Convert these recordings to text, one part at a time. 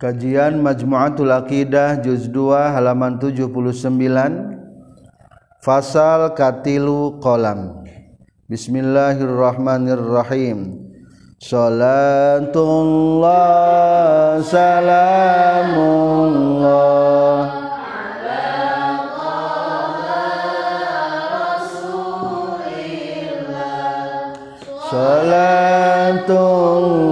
Kajian Majmu'atul Aqidah Juz 2 halaman 79 Fasal Katilu Kolam. Bismillahirrahmanirrahim. Salatullah Salamullah. Salatullah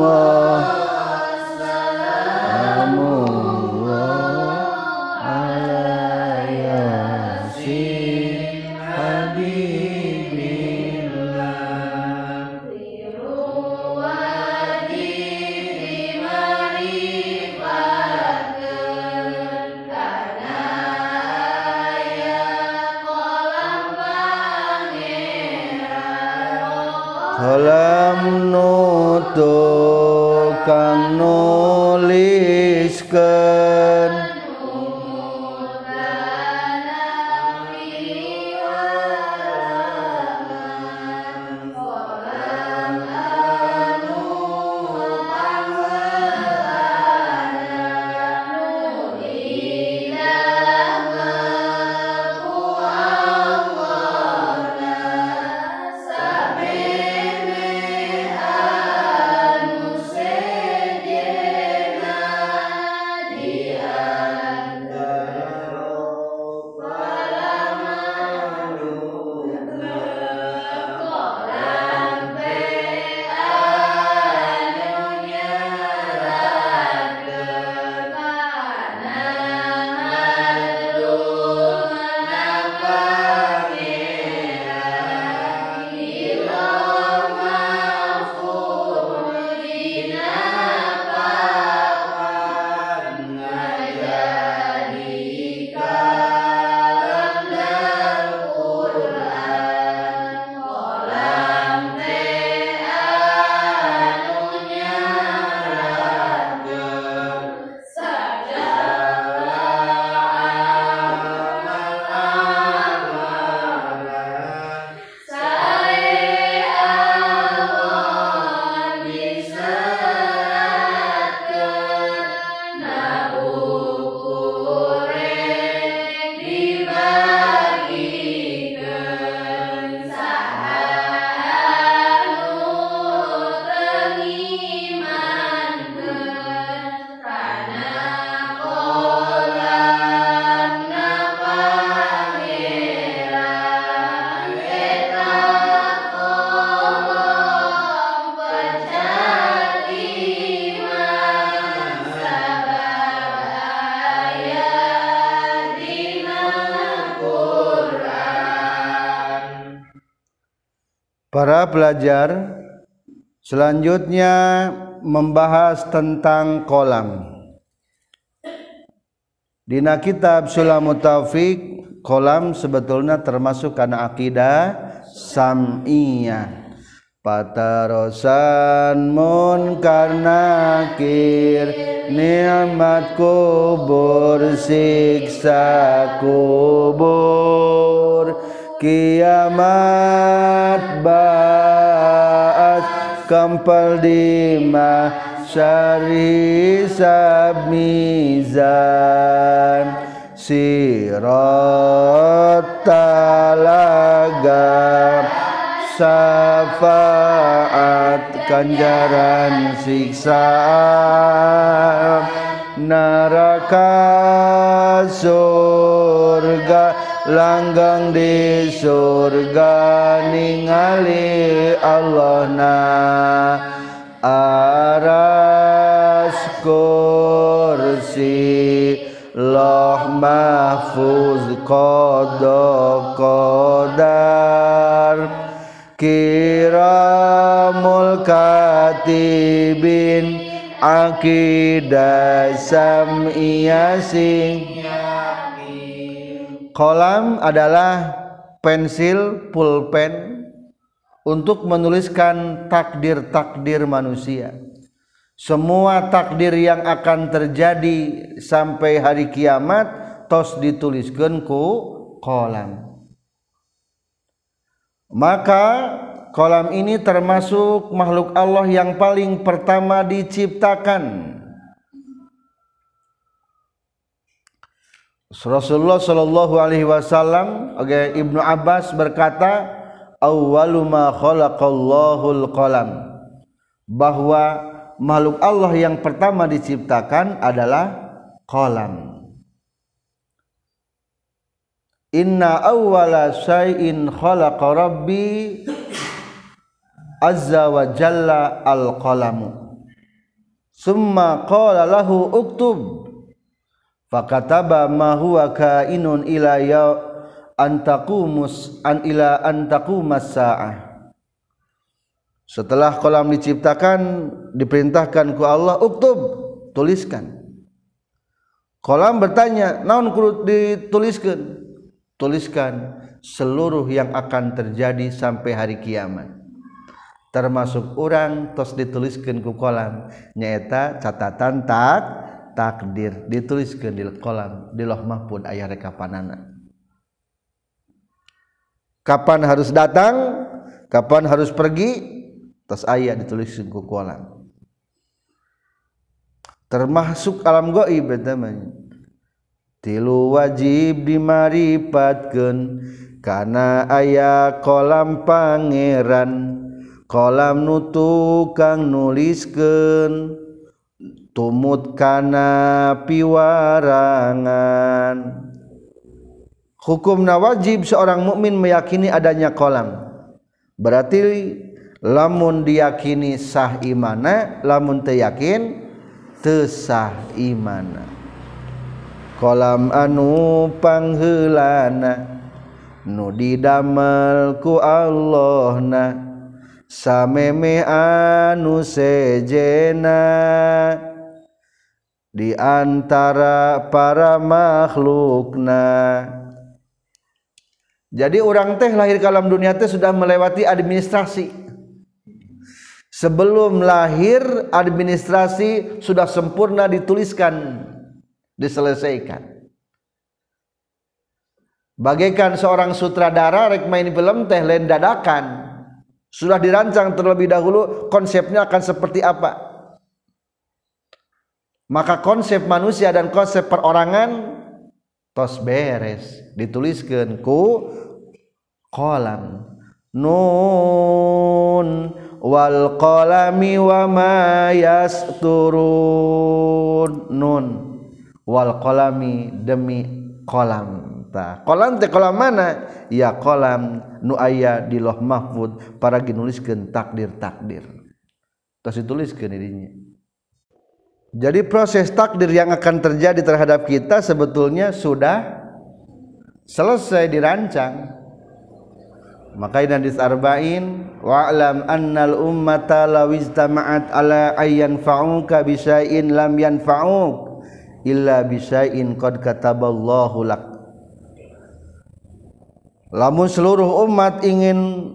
tocan Para pelajar selanjutnya membahas tentang kolam. Dina kitab Sulamut Taufik kolam sebetulnya termasuk karena akidah sam'iyah. Patarosan mun karena kir nikmat kubur siksa kubur kiamat baat kempel di mahsyari sabmizan. Sirat talaga syafaat ganjaran siksa neraka surga langgang di surga ningali Allah na aras kursi loh mahfuz kodok kodar kiramul katibin akidah samiyasing kolam adalah pensil pulpen untuk menuliskan takdir-takdir manusia. Semua takdir yang akan terjadi sampai hari kiamat tos dituliskan ku kolam. Maka kolam ini termasuk makhluk Allah yang paling pertama diciptakan Rasulullah Shallallahu Alaihi Wasallam okay, Ibnu Abbas berkata awaluma khalaqallahul qalam. Bahwa makhluk Allah yang pertama diciptakan adalah qalam Inna awwala syai'in khalaqa rabbi azza wa jalla al qalamu summa qala lahu uktub fakataba ma huwa kainun ila ya antaqumus an ila antaqumas saah. Setelah kolam diciptakan diperintahkan ku Allah uktub tuliskan. Kolam bertanya naon dituliskan tuliskan seluruh yang akan terjadi sampai hari kiamat. Termasuk orang tos dituliskan ku kolam nyata catatan tak takdir dituliskan di kolam di loh mahfud ayah rekapanana kapan harus datang? Kapan harus pergi? Tas ayah dituliskan ku kolam. Termasuk alam goib namanya tilu wajib dimaripatkan karena ayah kolam pangeran. Kolam nutukang nuliskan tumukana piwarangan hukum na wajib seorang mukmin meyakini adanya kolam. Berarti lamun diyakini sah imana lamun teyakin tesah imana. Kolam anu panghulana nu didamel ku Allah sameme anu sejena di antara para makhlukna. Jadi orang teh lahir ke alam dunia teh sudah melewati administrasi. Sebelum lahir administrasi sudah sempurna dituliskan diselesaikan. Bagaikan seorang sutradara rek main film teh lain dadakan. Sudah dirancang terlebih dahulu konsepnya akan seperti apa maka konsep manusia dan konsep perorangan tos beres. Dituliskan ku kolam. Nun wal qalami wa ma yasturun. Nun wal qalami demi kolam. Ta kolam teh kolam mana? Ya kolam nu aya di loh mahfud. Para ginuliskeun takdir takdir tos dituliskeun dirinya jadi proses takdir yang akan terjadi terhadap kita sebetulnya sudah selesai dirancang. Makanya di arba'in wa'lam annal ummata law istama'at ala ayyan fa'uka bisya'in lam yanfa'uk illa bisya'in qad kataballahu lak. Lamun seluruh umat ingin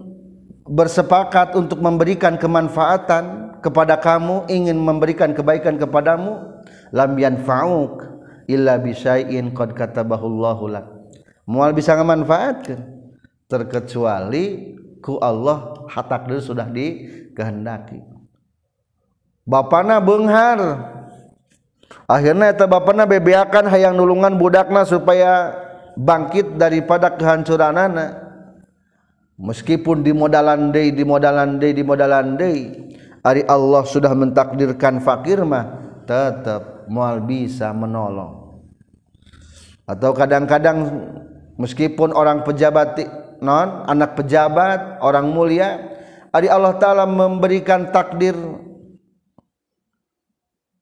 bersepakat untuk memberikan kemanfaatan kepada kamu ingin memberikan kebaikan kepadamu lam yanfa'uk illa bisyai'in qad katabahullahu lak. Mual bisa ngamanfaatkeun terkecuali ku Allah hatakdir sudah dikehendaki. Bapana beunghar akhirnya eta bapana bebeakan hayang nulungan budakna supaya bangkit daripada kehancuranana. Meskipun di modalan deui di modalan deui di modalan deui Allah sudah mentakdirkan fakir mah tetap mual bisa menolong. Atau kadang-kadang meskipun orang pejabat non anak pejabat orang mulia ari Allah taala memberikan takdir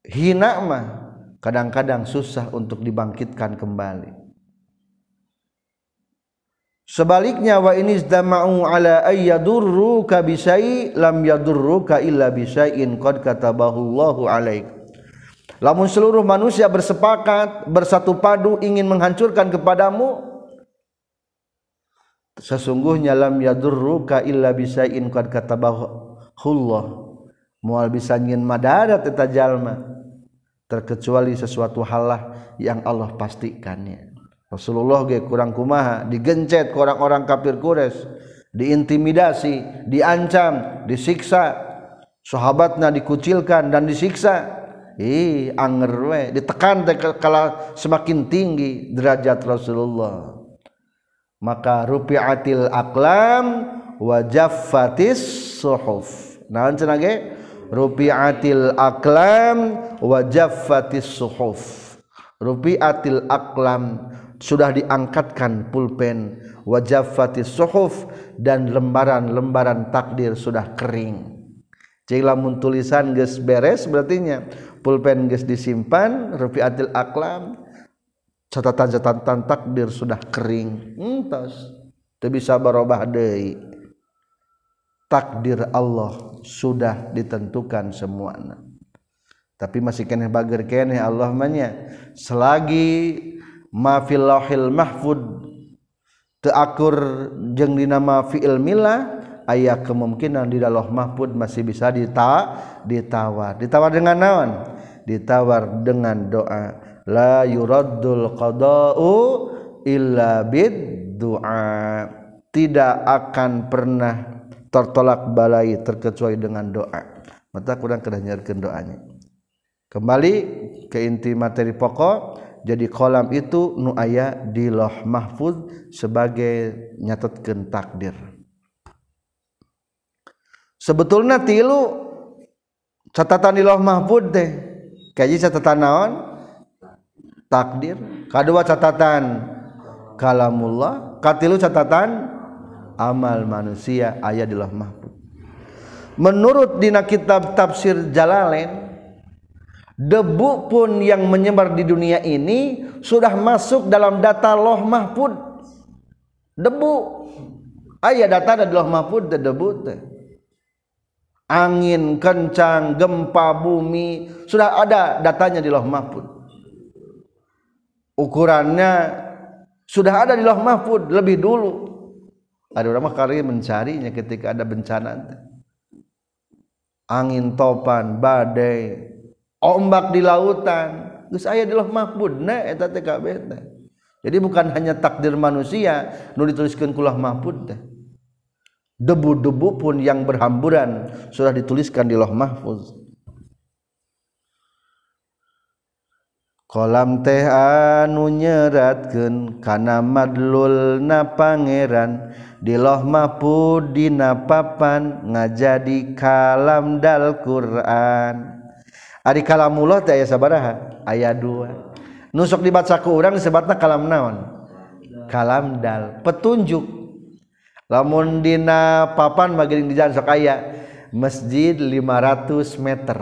hina mah kadang-kadang susah untuk dibangkitkan kembali Sebaliknya wa ini izdama'u ala ayyadurruka bisai lam yadurruka illa bisai'in qad katabahu Allahu alaik. Lamun seluruh manusia bersepakat bersatu padu ingin menghancurkan kepadamu sesungguhnya lam yadurruka illa bisai'in qad katabahu Allah. Mual bisa ngin madarat eta jalma terkecuali sesuatu hal yang Allah pastikannya. Rasulullah ge kurang kumaha digencet ke orang-orang kafir Quraisy diintimidasi diancam disiksa. Sahabatnya dikucilkan dan disiksa. Ih anger we ditekan kala semakin tinggi derajat Rasulullah. Maka rupiatil aklam wajaffatis suhuf. Naon cenah ge? Rupiatil aklam wajaffatis suhuf. Rupiatil aklam sudah diangkatkan pulpen wajafati suhuf dan lembaran-lembaran takdir sudah kering. Cing lamun tulisan geus beres berarti nya pulpen geus disimpan rufiatil aklam catatan-catatan takdir sudah kering. Entos teu bisa berubah deui. Takdir Allah sudah ditentukan semuanya. Tapi masih keneh bager keneh Allah manya selagi mafilahil mahfud. Teakur jeng dinama fiil mila ayah kemungkinan di dalam mahfud masih bisa dita ditawar. Ditawar dengan naon? Ditawar dengan doa. La yuraddul qada'u illa bid du'a tidak akan pernah tertolak balai terkecuali dengan doa. Maka kurang kedah nyarkeun doanya. Kembali ke inti materi pokok. Jadi kolam itu nu aya di loh mahfud sebagai nyatetkan takdir. Sebetulnya tilu catatan di loh mahfud deh kaji catatan naon? Takdir. Kedua catatan kalamullah katilu catatan amal manusia ayat di loh mahfud menurut dina kitab tafsir Jalalain debu pun yang menyebar di dunia ini sudah masuk dalam data loh mahfud. Debu. Ayah data ada loh mahfud debu teh. Angin kencang gempa bumi sudah ada datanya di loh mahfud. Ukurannya sudah ada di loh mahfud lebih dulu. Ada orang kari mencarinya ketika ada bencana angin topan badai ombak di lautan. Geus aya di mahfud nah eta teh kabeh jadi bukan hanya takdir manusia nu dituliskeun ku mahfud teh. Debu-debu pun yang berhamburan sudah dituliskan di loh mahfuz kolam teh anu nyeratkeun kana madlul na pangeran. Di loh mahfud dina papan ngajadi kalam dal Quran Ari kalamullah teh aya sabaraha? Aya dua. Nusuk dibaca ku urang disebutna kalam naon? Kalam dal, petunjuk. Lamun dina papan magiring di jalan sok aya masjid 500 meter.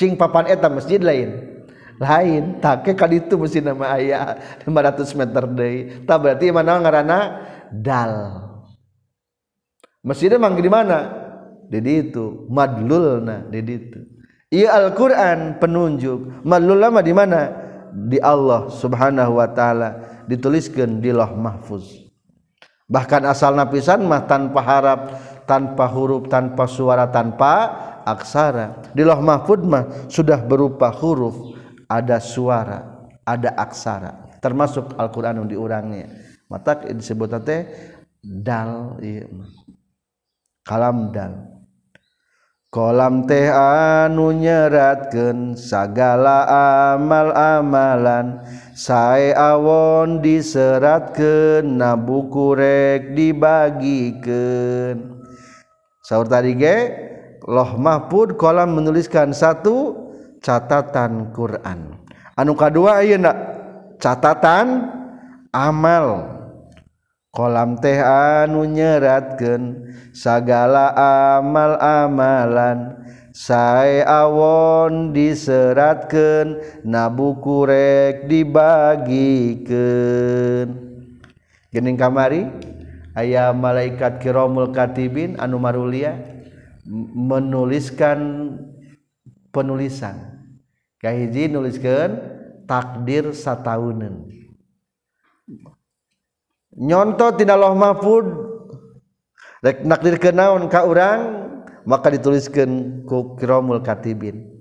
Cing papan eta masjid lain. Lain, take ka ditu masjid nama aya 500 meter deui. Tah berarti mana ngaranna dal. Masjidnya mangke di mana? Di ditu, madlulna di ditu. Alquran penunjuk. Malu lama di mana? Di Allah subhanahu Wa ta'ala. Dituliskan di loh mahfuz. Bahkan asal napisan mah tanpa harap tanpa huruf tanpa suara tanpa aksara. Di loh mahfud mah sudah berupa huruf. Ada suara ada aksara. Termasuk Alquran yang diurangnya mata disebut dal kalam dal kolam teh anu nyeratkan segala amal-amalan. Saya awon diseratkan rek dibagikan sahur tadi ge loh mahfud kolam menuliskan satu catatan Quran. Anu kedua ayeuna catatan amal. kolam teh anu nyeratken sagala amal-amalan. Saya awon diseratkan nabukurek dibagikan gening kamari ayah malaikat kiromul katibin anu marulia menuliskan penulisan. Kahiji nuliskan takdir sataunan nyonto tina loh mahfud. Rek nakdir kenaon ka urang? Maka dituliskan ku kiramul katibin.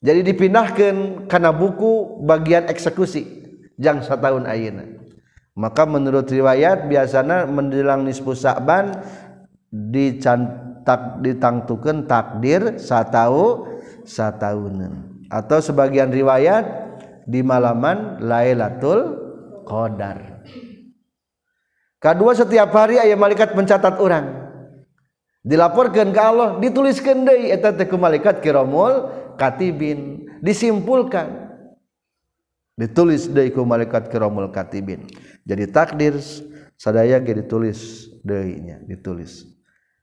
Jadi dipindahkan karena buku bagian eksekusi jang setahun ayeuna. Maka menurut riwayat biasanya menjelang nisfu sa'ban dicantak ditangtukan takdir satu satahunan atau sebagian riwayat di malaman Lailatul qadar. Kedua setiap hari ayah malaikat mencatat orang. Dilaporkan ke Allah dituliskan deui eta teh malaikat kiramul katibin. Disimpulkan. Ditulis deui ku malaikat kiramul katibin. Jadi takdir sadaya ge ditulis deui nya ditulis.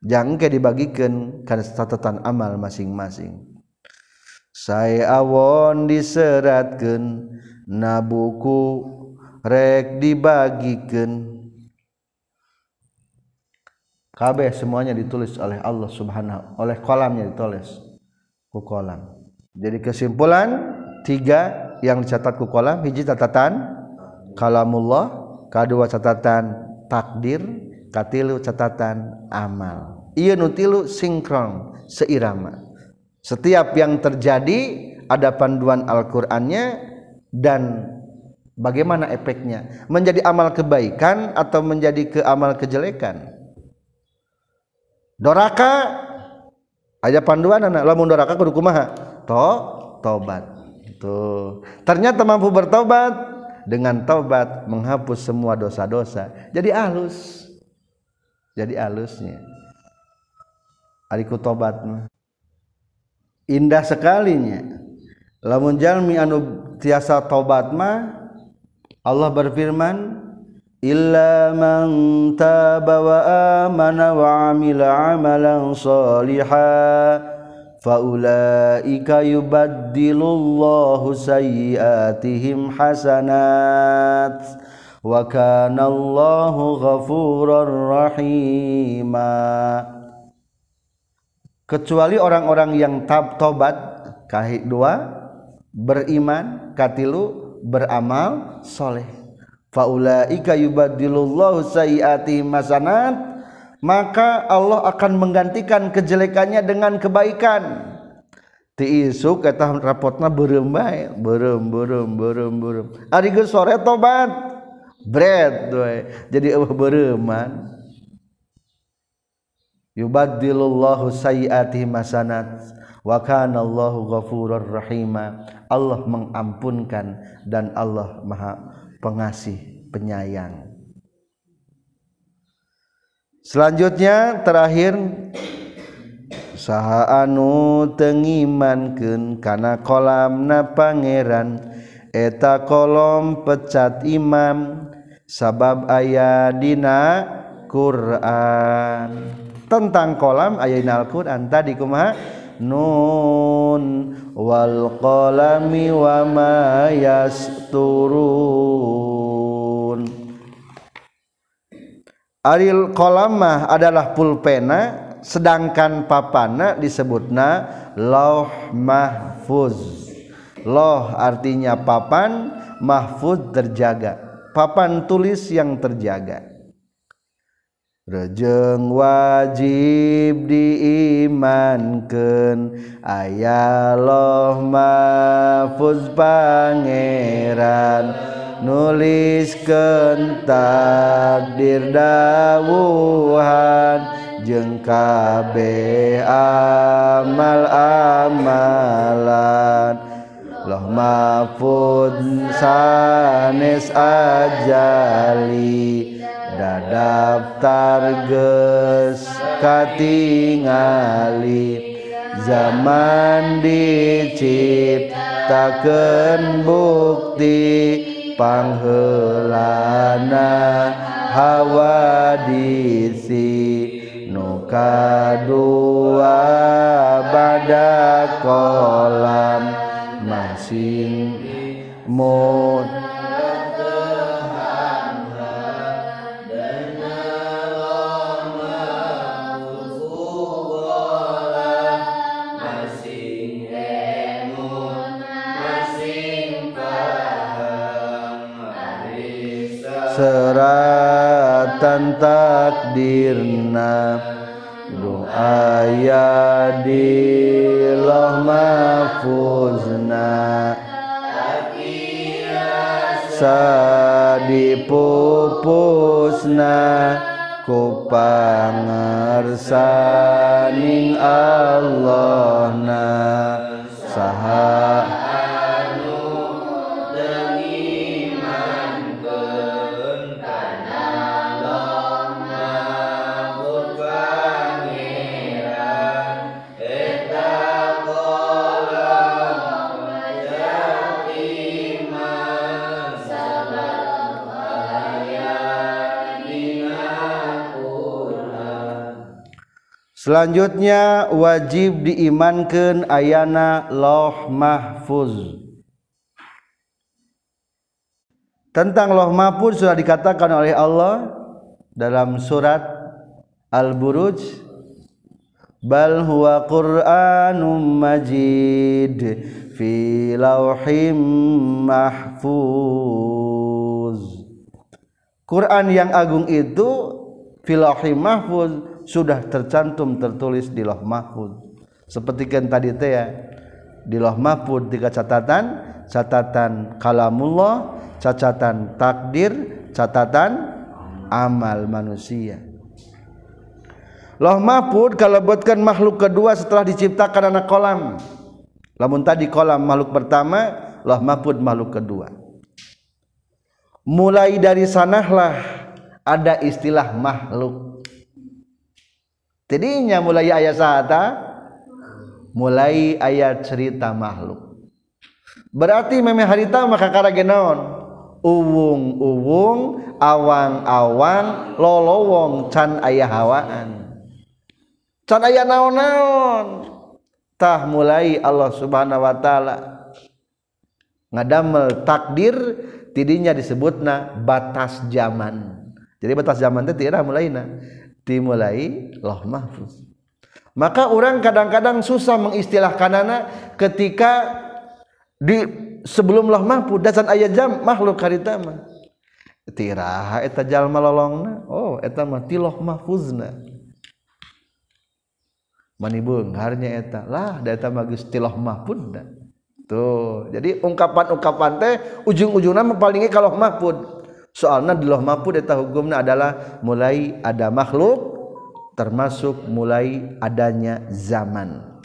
Jangan ke dibagikan karena catatan amal masing-masing. Saya awon diseratkan nabuku rek dibagikan. Kabeh semuanya ditulis oleh Allah Subhanahu oleh kolamnya ditulis ku kolam. Jadi kesimpulan tiga yang dicatat ku kolam hiji catatan kalamullah kedua catatan takdir katilu catatan amal. Iya nutilu sinkron seirama. Setiap yang terjadi ada panduan Al-Qur'annya dan bagaimana efeknya? Menjadi amal kebaikan atau menjadi ke amal kejelekan? Doraka? Aja panduan anak. Lamun doraka kudu kumaha? To tobat tuh ternyata mampu bertobat dengan taubat menghapus semua dosa-dosa. Jadi halus. Jadi halusnya. Ariku tobat indah sekalinya. Lamun jalmi anu tiasa tobat mah Allah berfirman illa man taba wa amana wa amila amalan saliha fa ulaika yubaddilullahu sayiatihim hasanat wa kana Allahu ghafurar rahima. Kecuali orang-orang yang tab tobat kahik dua beriman katilu beramal soleh. Faulaika yubaddilullahu sayyiatihim hasanat maka Allah akan menggantikan kejelekannya dengan kebaikan. Ti isuk eta rapotna beureum bae beureum beureum beureum beureum ari geus sore tobat? Bread we jadi eueuh beureuman yubaddilullahu sayyiatihim hasanat wa kana Allahu ghafurur rahima Allah mengampunkan dan Allah Maha pengasih penyayang. Selanjutnya terakhir saha anu tengimankeun kana kolam na pangeran eta kolom pecat imam sabab aya dina Quran. Tentang kolam aya dina Al-Quran. Tadi kumaha nun wal qalami wa ma yasturun. Aril kolamah adalah pulpena sedangkan papana disebutna lauh mahfuz. Loh artinya papan mahfuz terjaga. Papan tulis yang terjaga Rejeng wajib diimankan Ayaloh mahfuz pangeran Nulis takdir dawuhan Jeng kabeh amal-amalan. Loh mahfuz sanes ajali daftar ges katingali zaman diciptakan bukti panghelana hawa disi nuka dua pada kolam masing mu takdirna. Doa ya di loh mahfuzna. Sadi ku pangersaning Allahna Selanjutnya wajib diimankan ayana loh mahfuz. Tentang loh mahfuz sudah dikatakan oleh Allah dalam surat Al-Buruj bal huwa qur'anum majid fi lauhim mahfuz. Quran yang agung itu fi lauhim mahfuz sudah tercantum tertulis di loh mahfud. Seperti kan tadi teh ya di loh mahfud tiga catatan catatan kalamullah catatan takdir catatan amal manusia. Loh mahfud kalau buatkan makhluk kedua setelah diciptakan anak kolam. Lamun tadi kolam makhluk pertama loh mahfud makhluk kedua. Mulai dari sanalah ada istilah makhluk tidinya mulai ayat sahata mulai ayat cerita makhluk. Berarti memang harita maka karagenoon uwung-uwung awang-awang lolowong can ayah hawaan. Can ayah naon-naon? Tah mulai Allah subhanahu wa ta'ala. Ngadamel takdir tidinya disebutna batas zaman. Jadi batas zaman itu tidak mulainya. dimulai loh mahfuz. Maka orang kadang-kadang susah mengistilahkan anak ketika di sebelum loh mahfuz dasan ayat jam makhluk karitama tiraha eta jalma lolongna. Oh eta mah tiloh mahfuzna. Mani beungharnya eta. Lah da eta mah geus tiloh mahfudna tuh jadi ungkapan-ungkapan teh ujung-ujungna palingi kalau mahfud soalnya di loh mahfud eta hukumnya adalah mulai ada makhluk termasuk mulai adanya zaman.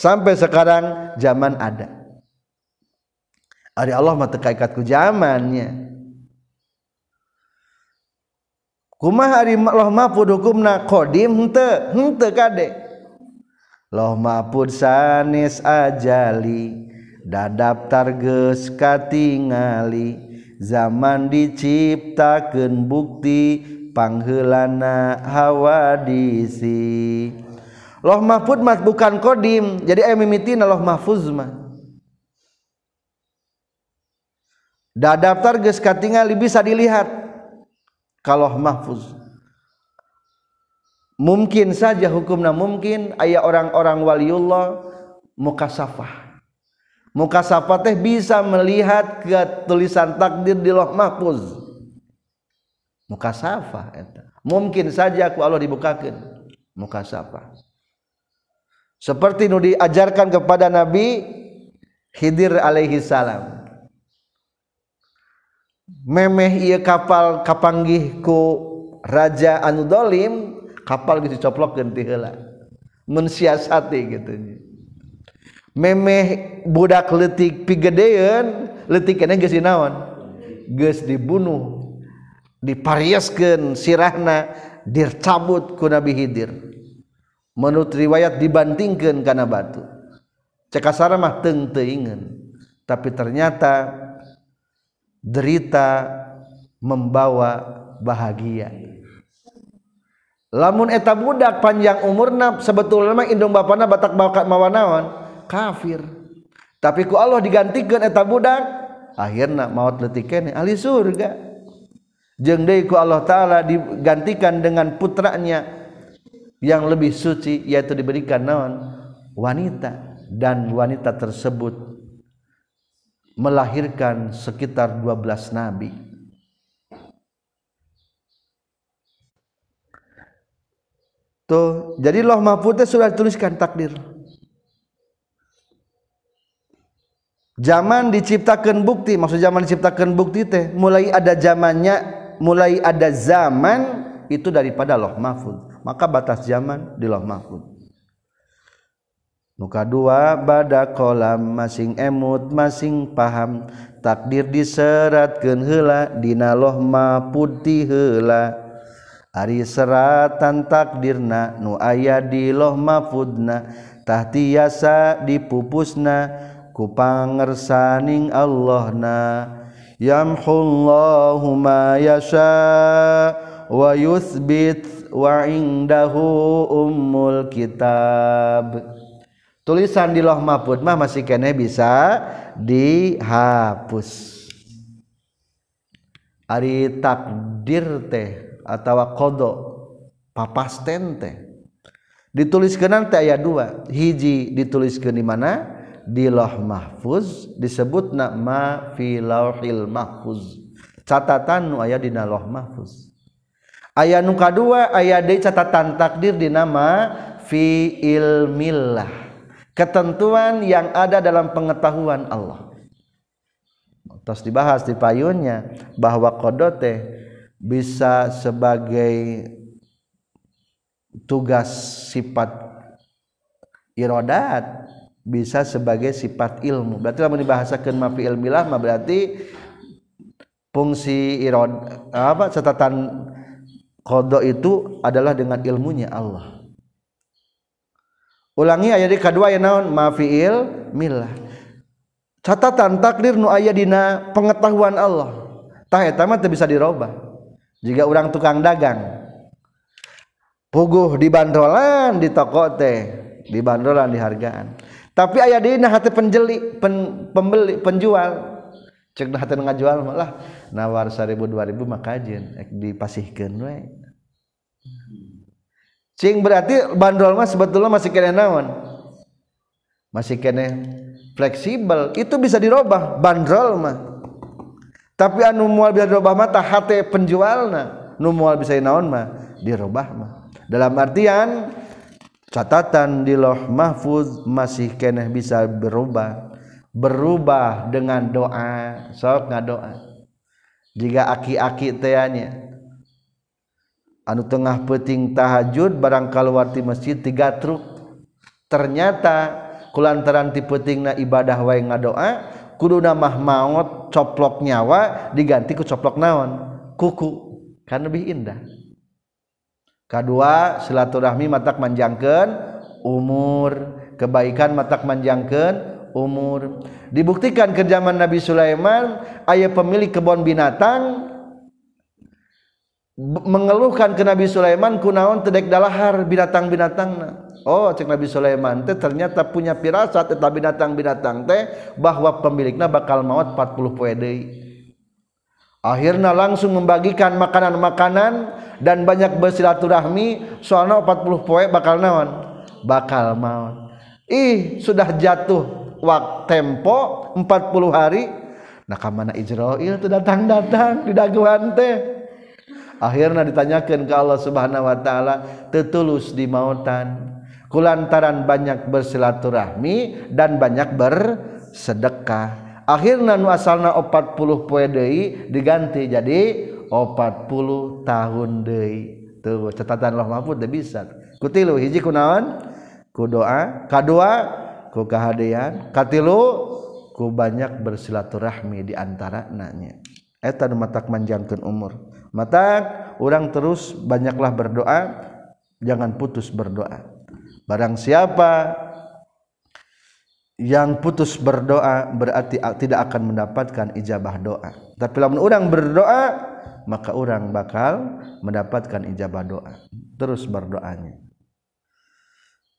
Sampai sekarang zaman ada. Ari Allah mah ku zamannya. Kumaha ari loh mahfud hukumna qadim henteu henteu kade. Loh mahfud sanis ajali dadaptar geus katingali zaman diciptakan bukti panghelana hawadisi loh mahfud mah bukan kodim jadi ayam mimitina loh mahfuz mah. Da daftar geus katingali bisa dilihat kalau mahfuz. Mungkin saja hukumnya mungkin ayah orang-orang waliullah mukasafah. Muka sapa teh bisa melihat ke tulisan takdir di loh mahfuz. Muka safa mungkin saja ku Allah dibukakan muka safa. Seperti nu diajarkan kepada Nabi Khidir alaihi salam. Memeh iya kapal kapanggih ku raja anu dolim kapal bisa coplok ti heula. Mensiasati gitu memeh budak letik pigedean letik kena geus dinaon. Geus dibunuh dipariaskeun sirahna dicabut ku Nabi Hidir. Menurut riwayat dibantingkeun kana batu. Cekasara mah teng teuingeun tapi ternyata derita membawa bahagia. Lamun eta budak panjang umurna sebetulnya mah indung bapana batak bakat mawanawan kafir. Tapi ku Allah digantikan eta budak. Akhirnya maut letik kene ahli surga. Jeung ku Allah taala digantikan dengan putranya yang lebih suci yaitu diberikan naon? Wanita. Dan wanita tersebut melahirkan sekitar 12 nabi. Tuh jadi loh mahfudnya sudah dituliskan takdir zaman diciptakan bukti maksud zaman diciptakan bukti teh mulai ada zamannya mulai ada zaman itu daripada loh mahfud maka batas zaman di loh mahfud muka dua bada kolam masing emut masing paham. Takdir diseratkan hela dina loh mahfudi hela ari seratan takdirna nu aya di loh mahfudna. Tahtiasa dipupusna. Kupangersaning Allah na yamhullahumasa wayuthbit waingdahu umul kitab. Tulisan di loh mafud mah masih kene bisa dihapus. Ari takdir teh atawa kodok papasten teh. Dituliskan nanti ayat dua. Hiji dituliskan di mana di loh mahfuz disebut nak ma fi lauhil mahfuz. Catatan nu aya di loh mahfuz. Ayat nu kadua ayat di catatan takdir di nama fi ilmillah ketentuan yang ada dalam pengetahuan Allah. Terus dibahas di payunnya bahwa kodote bisa sebagai tugas sifat irodat bisa sebagai sifat ilmu. Berarti kalau dibahasakan mafi ilmilah mah berarti fungsi irod apa catatan kodo itu adalah dengan ilmunya Allah. Ulangi ayat kedua ya naon? Mafiil milah catatan takdir nu ayat dina pengetahuan Allah. Tah eta mah bisa dirubah. Jika orang tukang dagang puguh di bandrolan di toko teh di bandrolan di hargaan tapi ayah dina hati penjeli pen, pembeli penjual. Cek hati ngajual malah nawar seribu dua ribu makajen ek dipasihkan we. Cing berarti bandrol mas sebetulnya masih kena naon? Masih kena fleksibel. Itu bisa dirubah bandrol mah. Tapi anu mual bisa dirubah mah hati penjualna. Nu mual bisa naon mah dirubah mah. Dalam artian catatan di loh mahfuz masih keneh bisa berubah. Berubah dengan doa. Sok ngadoa jika aki-aki teanya anu tengah peting tahajud barang keluar di masjid tiga truk. Ternyata kulantaran ti petingna ibadah wae ngadoa kudu mah maut coplok nyawa diganti ku coplok naon? Kuku. Kan lebih indah kedua silaturahmi matak manjangkeun umur. Kebaikan matak manjangkeun umur. Dibuktikan ke zaman Nabi Sulaiman ayah pemilik kebun binatang mengeluhkan ke Nabi Sulaiman kunaon tedek dalahar binatang-binatang Oh cek Nabi Sulaiman teh ternyata punya firasat eta binatang-binatang teh bahwa pemiliknya bakal maut 40 poe deui. Akhirnya langsung membagikan makanan-makanan dan banyak bersilaturahmi soalnya 40 poe bakal naon? Bakal maon ih sudah jatuh waktu tempo 40 hari. Nah kamana Israel itu datang-datang di daguan teh. Akhirnya ditanyakan ke Allah subhanahu wa ta'ala tetulus di mautan. Kulantaran banyak bersilaturahmi dan banyak bersedekah. Akhirnya nu asalna 40 poe deui diganti jadi 40 tahun deui. Tuh catatan Allah Mahfud teu bisa. Kutilu hiji kunaon ku doa. Kadua ku kahadean katilu ku banyak bersilaturahmi di antara nanya eta nu matak manjangkeun umur. Matak orang terus banyaklah berdoa. Jangan putus berdoa. Barang siapa yang putus berdoa berarti tidak akan mendapatkan ijabah doa. Tapi lamun orang berdoa maka orang bakal mendapatkan ijabah doa. Terus berdoanya.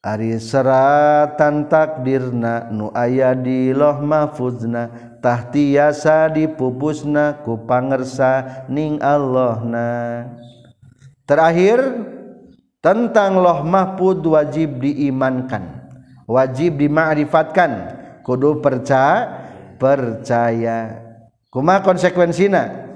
Ari seratan takdirna nu aya di loh mahfuzna tahtiasa dipupusna ku pangersa ning Allahna. Terakhir tentang loh mahfud wajib diimankan wajib dima'rifatkan. Kudu percaya percaya. Kuma konsekuensina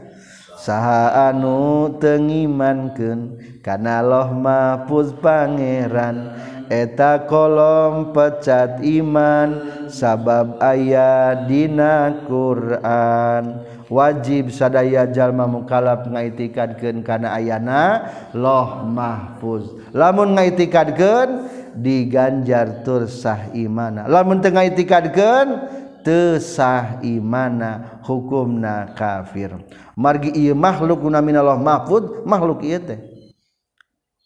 saha anu tengimankeun kana loh mahfuz pangeran. Eta kolom pecat iman sabab aya dina Quran. Wajib sadaya jalma mukalaf ngaitikadkeun kana ayana loh mahfuz. Lamun ngaitikadkeun diganjar tersah imana. Lamun tengah itikadkan tesah imana hukumna kafir. Margi iya makhluk minalah mahfud makhluk iya teh.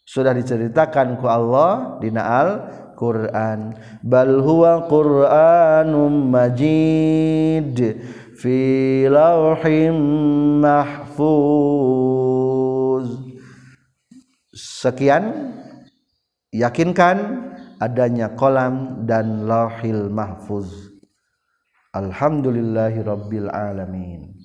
Sudah diceritakan ku Allah dina al Quran bal huwa Qur'anum majid fi lauhim mahfuz. Sekian yakinkan adanya kolam dan lauhil mahfuz. Alhamdulillahirabbil alamin